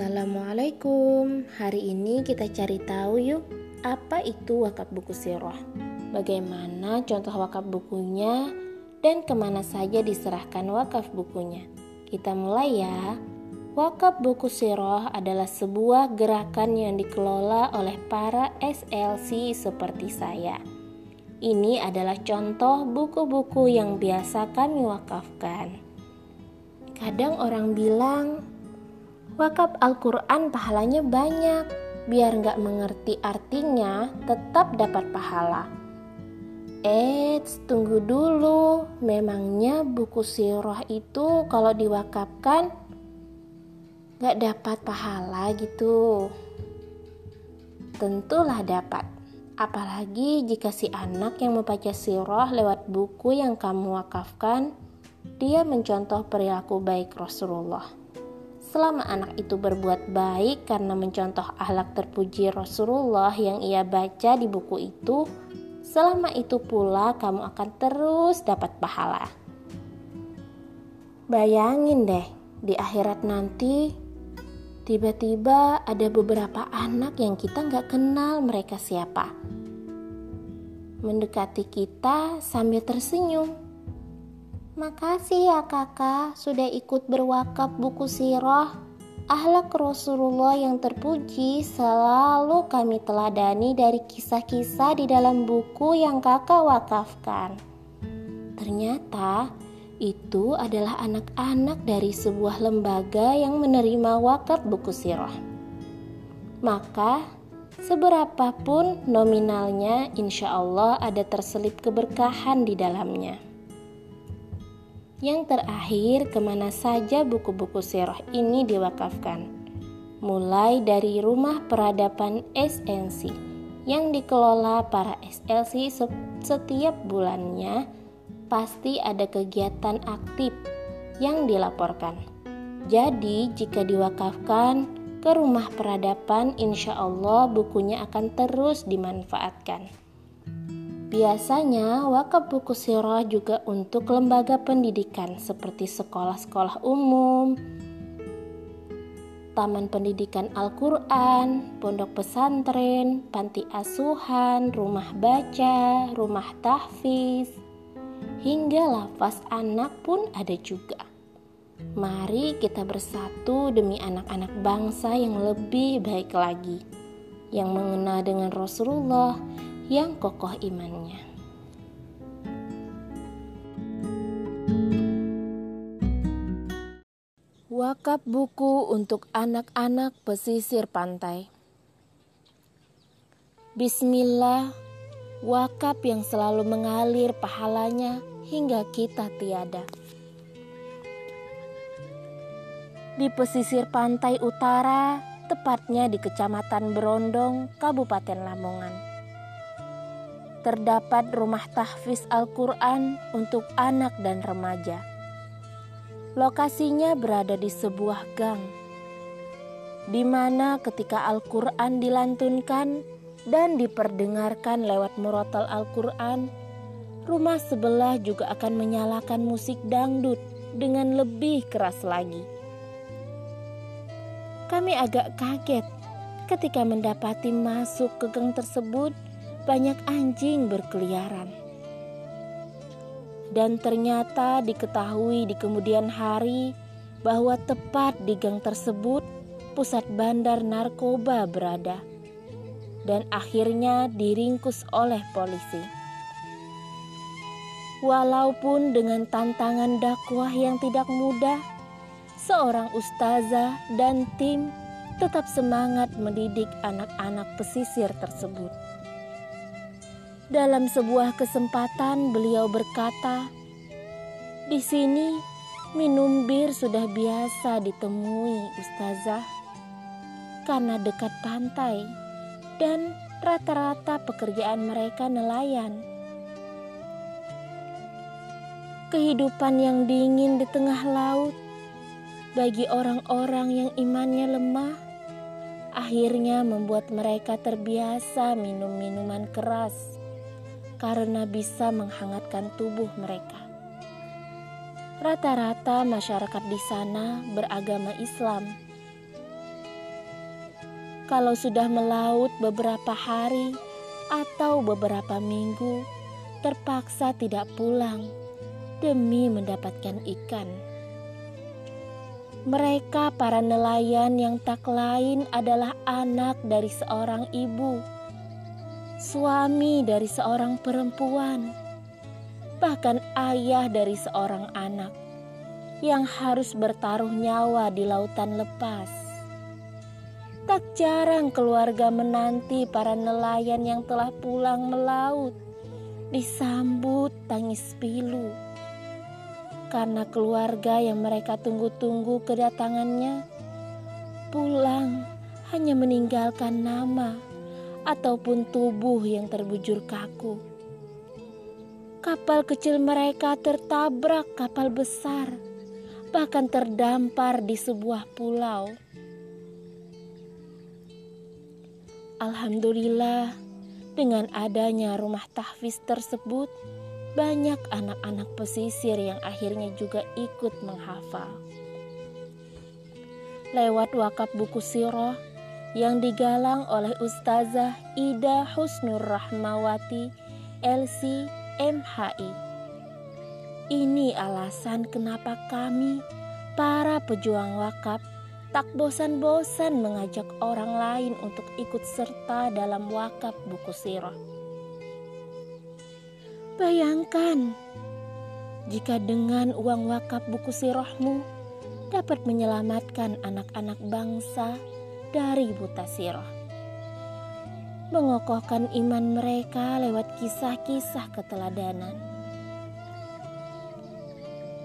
Assalamualaikum. Hari ini kita cari tahu yuk, apa itu wakaf buku sirah? Bagaimana contoh wakaf bukunya dan ke mana saja diserahkan wakaf bukunya? Kita mulai ya. Wakaf buku sirah adalah sebuah gerakan yang dikelola oleh para SLC seperti saya. Ini adalah contoh buku-buku yang biasa kami wakafkan. Kadang orang bilang, Wakaf Al-Quran pahalanya banyak, biar nggak mengerti artinya tetap dapat pahala. Eh, tunggu dulu, memangnya buku sirah itu kalau diwakafkan nggak dapat pahala gitu? Tentulah dapat, apalagi jika si anak yang membaca sirah lewat buku yang kamu wakafkan, dia mencontoh perilaku baik Rasulullah. Selama anak itu berbuat baik karena mencontoh ahlak terpuji Rasulullah yang ia baca di buku itu, selama itu pula kamu akan terus dapat pahala. Bayangin deh, di akhirat nanti tiba-tiba ada beberapa anak yang kita nggak kenal mereka siapa. Mendekati kita sambil tersenyum Makasih ya kakak sudah ikut berwakaf buku sirah. Ahlak Rasulullah yang terpuji selalu kami teladani dari kisah-kisah di dalam buku yang kakak wakafkan. Ternyata itu adalah anak-anak dari sebuah lembaga yang menerima wakaf buku sirah. Maka seberapapun nominalnya insya Allah ada terselip keberkahan di dalamnya. Yang terakhir, ke mana saja buku-buku sirah ini diwakafkan? Mulai dari rumah peradaban SNC yang dikelola para SLC setiap bulannya, pasti ada kegiatan aktif yang dilaporkan. Jadi, jika diwakafkan ke rumah peradaban, insya Allah bukunya akan terus dimanfaatkan. Biasanya wakaf buku sirah juga untuk lembaga pendidikan seperti sekolah-sekolah umum, taman pendidikan Al-Quran, pondok pesantren, panti asuhan, rumah baca, rumah tahfiz, hingga lafaz anak pun ada juga. Mari kita bersatu demi anak-anak bangsa yang lebih baik lagi, yang mengenal dengan Rasulullah, yang kokoh imannya. Wakaf buku untuk anak-anak pesisir pantai. Bismillah, wakaf yang selalu mengalir pahalanya hingga kita tiada. Di pesisir pantai utara, tepatnya di Kecamatan Berondong, Kabupaten Lamongan terdapat rumah tahfiz Al-Quran untuk anak dan remaja. Lokasinya berada di sebuah gang, di mana ketika Al-Quran dilantunkan dan diperdengarkan lewat murotal Al-Quran, rumah sebelah juga akan menyalakan musik dangdut dengan lebih keras lagi. Kami agak kaget ketika mendapati masuk ke gang tersebut banyak anjing berkeliaran. Dan ternyata diketahui di kemudian hari bahwa tepat di gang tersebut pusat bandar narkoba berada dan akhirnya diringkus oleh polisi. Walaupun dengan tantangan dakwah yang tidak mudah, seorang ustazah dan tim tetap semangat mendidik anak-anak pesisir tersebut. Dalam sebuah kesempatan, beliau berkata, "Di sini minum bir sudah biasa ditemui, Ustazah, karena dekat pantai dan rata-rata pekerjaan mereka nelayan." Kehidupan yang dingin di tengah laut bagi orang-orang yang imannya lemah akhirnya membuat mereka terbiasa minum minuman keras karena bisa menghangatkan tubuh mereka. Rata-rata masyarakat di sana beragama Islam. Kalau sudah melaut beberapa hari atau beberapa minggu, terpaksa tidak pulang demi mendapatkan ikan. Mereka, para nelayan yang tak lain, adalah anak dari seorang ibu, suami dari seorang perempuan, bahkan ayah dari seorang anak yang harus bertaruh nyawa di lautan lepas. Tak jarang keluarga menanti para nelayan yang telah pulang melaut, disambut tangis pilu. Karena keluarga yang mereka tunggu-tunggu kedatangannya pulang hanya meninggalkan nama ataupun tubuh yang terbujur kaku. Kapal kecil mereka tertabrak kapal besar, bahkan terdampar di sebuah pulau Alhamdulillah, dengan adanya rumah tahfiz tersebut, banyak anak-anak pesisir yang akhirnya juga ikut menghafal. Lewat wakaf buku sirah yang digalang oleh Ustazah Ida Husnur Rahmawati LC MHI. Ini alasan kenapa kami, para pejuang wakaf, tak bosan-bosan mengajak orang lain untuk ikut serta dalam wakaf buku sirah. Bayangkan jika dengan uang wakaf buku sirahmu dapat menyelamatkan anak-anak bangsa dari buta sirah. Mengokohkan iman mereka lewat kisah-kisah keteladanan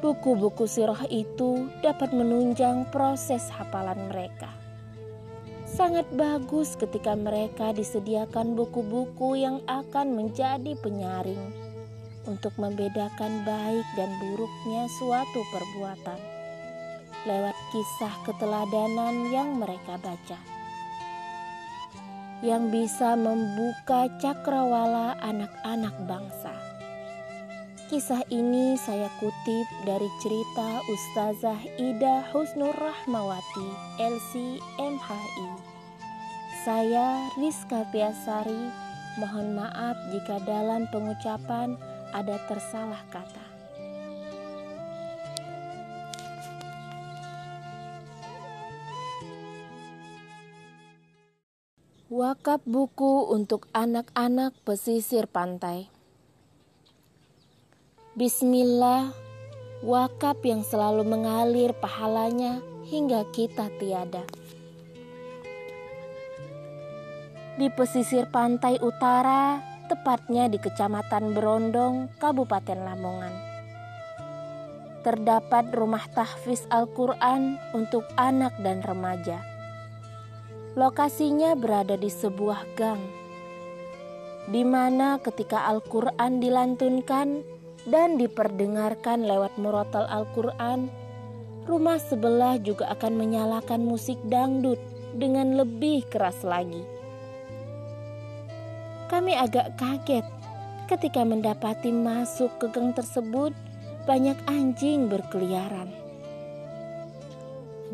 Buku-buku sirah itu dapat menunjang proses hafalan mereka. Sangat bagus ketika mereka disediakan buku-buku yang akan menjadi penyaring untuk membedakan baik dan buruknya suatu perbuatan lewat kisah keteladanan yang mereka baca. Yang bisa membuka cakrawala anak-anak bangsa. Kisah ini saya kutip dari cerita Ustazah Ida Husnur Rahmawati LCMHI. Saya Rizka Tiasari, mohon maaf jika dalam pengucapan ada tersalah kata. Wakaf buku untuk anak-anak pesisir pantai. Bismillah, wakaf yang selalu mengalir pahalanya hingga kita tiada. Di pesisir pantai utara, tepatnya di Kecamatan Berondong, Kabupaten Lamongan. Terdapat rumah tahfiz Al-Quran untuk anak dan remaja. Lokasinya berada di sebuah gang, di mana ketika Al-Quran dilantunkan, dan diperdengarkan lewat murotal Al-Quran, rumah sebelah juga akan menyalakan musik dangdut dengan lebih keras lagi. Kami agak kaget ketika mendapati masuk ke gang tersebut banyak anjing berkeliaran.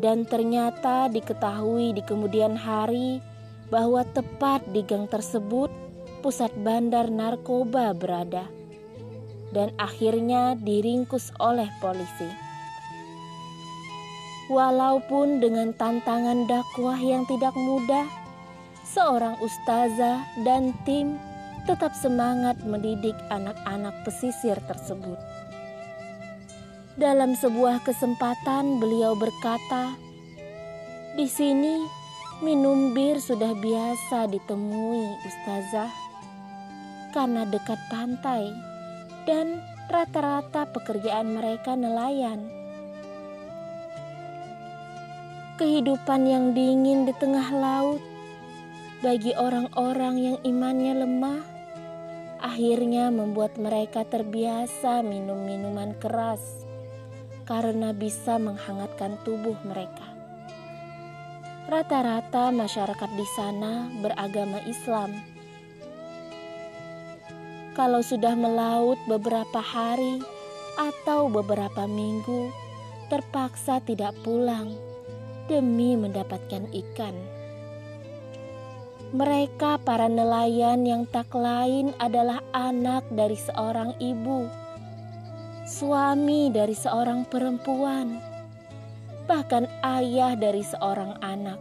Dan ternyata diketahui di kemudian hari bahwa tepat di gang tersebut pusat bandar narkoba berada dan akhirnya diringkus oleh polisi. Walaupun dengan tantangan dakwah yang tidak mudah, seorang ustazah dan tim tetap semangat mendidik anak-anak pesisir tersebut. Dalam sebuah kesempatan, beliau berkata, "Di sini minum bir sudah biasa ditemui, ustazah, karena dekat pantai." dan rata-rata pekerjaan mereka nelayan. Kehidupan yang dingin di tengah laut bagi orang-orang yang imannya lemah akhirnya membuat mereka terbiasa minum minuman keras karena bisa menghangatkan tubuh mereka. Rata-rata masyarakat di sana beragama Islam kalau sudah melaut beberapa hari atau beberapa minggu, terpaksa tidak pulang demi mendapatkan ikan. Mereka para nelayan yang tak lain adalah anak dari seorang ibu, suami dari seorang perempuan, bahkan ayah dari seorang anak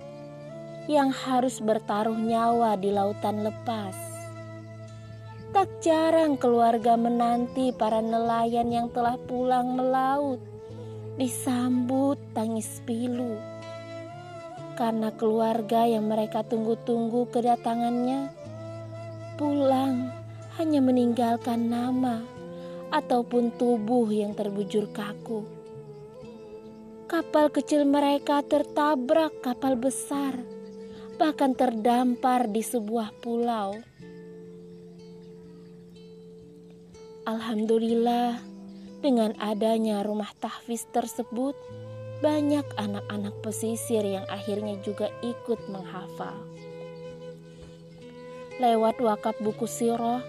yang harus bertaruh nyawa di lautan lepas. Tak jarang keluarga menanti para nelayan yang telah pulang melaut, disambut tangis pilu karena keluarga yang mereka tunggu-tunggu kedatangannya pulang hanya meninggalkan nama ataupun tubuh yang terbujur kaku. Kapal kecil mereka tertabrak kapal besar, bahkan terdampar di sebuah pulau. Alhamdulillah, dengan adanya rumah tahfiz tersebut, banyak anak-anak pesisir yang akhirnya juga ikut menghafal. Lewat wakaf buku siroh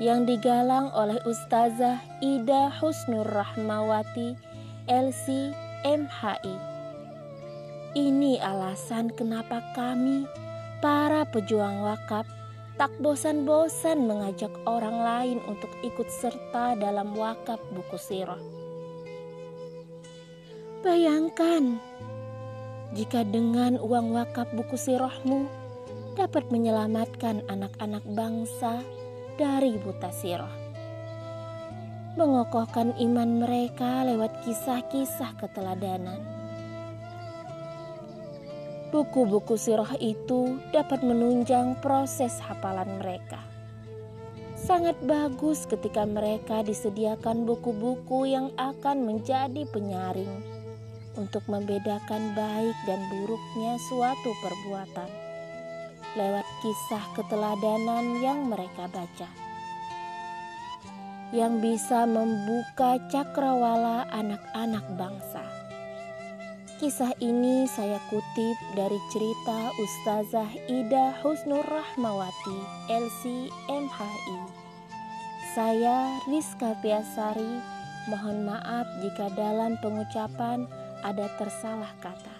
yang digalang oleh Ustazah Ida Husnur Rahmawati LC MHI. Ini alasan kenapa kami, para pejuang wakaf, tak bosan-bosan mengajak orang lain untuk ikut serta dalam wakaf buku siroh. Bayangkan jika dengan uang wakaf buku sirahmu dapat menyelamatkan anak-anak bangsa dari buta sirah. Mengokohkan iman mereka lewat kisah-kisah keteladanan. Buku-buku sirah itu dapat menunjang proses hafalan mereka. Sangat bagus ketika mereka disediakan buku-buku yang akan menjadi penyaring untuk membedakan baik dan buruknya suatu perbuatan lewat kisah keteladanan yang mereka baca yang bisa membuka cakrawala anak-anak bangsa. Kisah ini saya kutip dari cerita Ustazah Ida Husnur Rahmawati LCMHI. Saya Rizka Piasari, mohon maaf jika dalam pengucapan ada tersalah kata.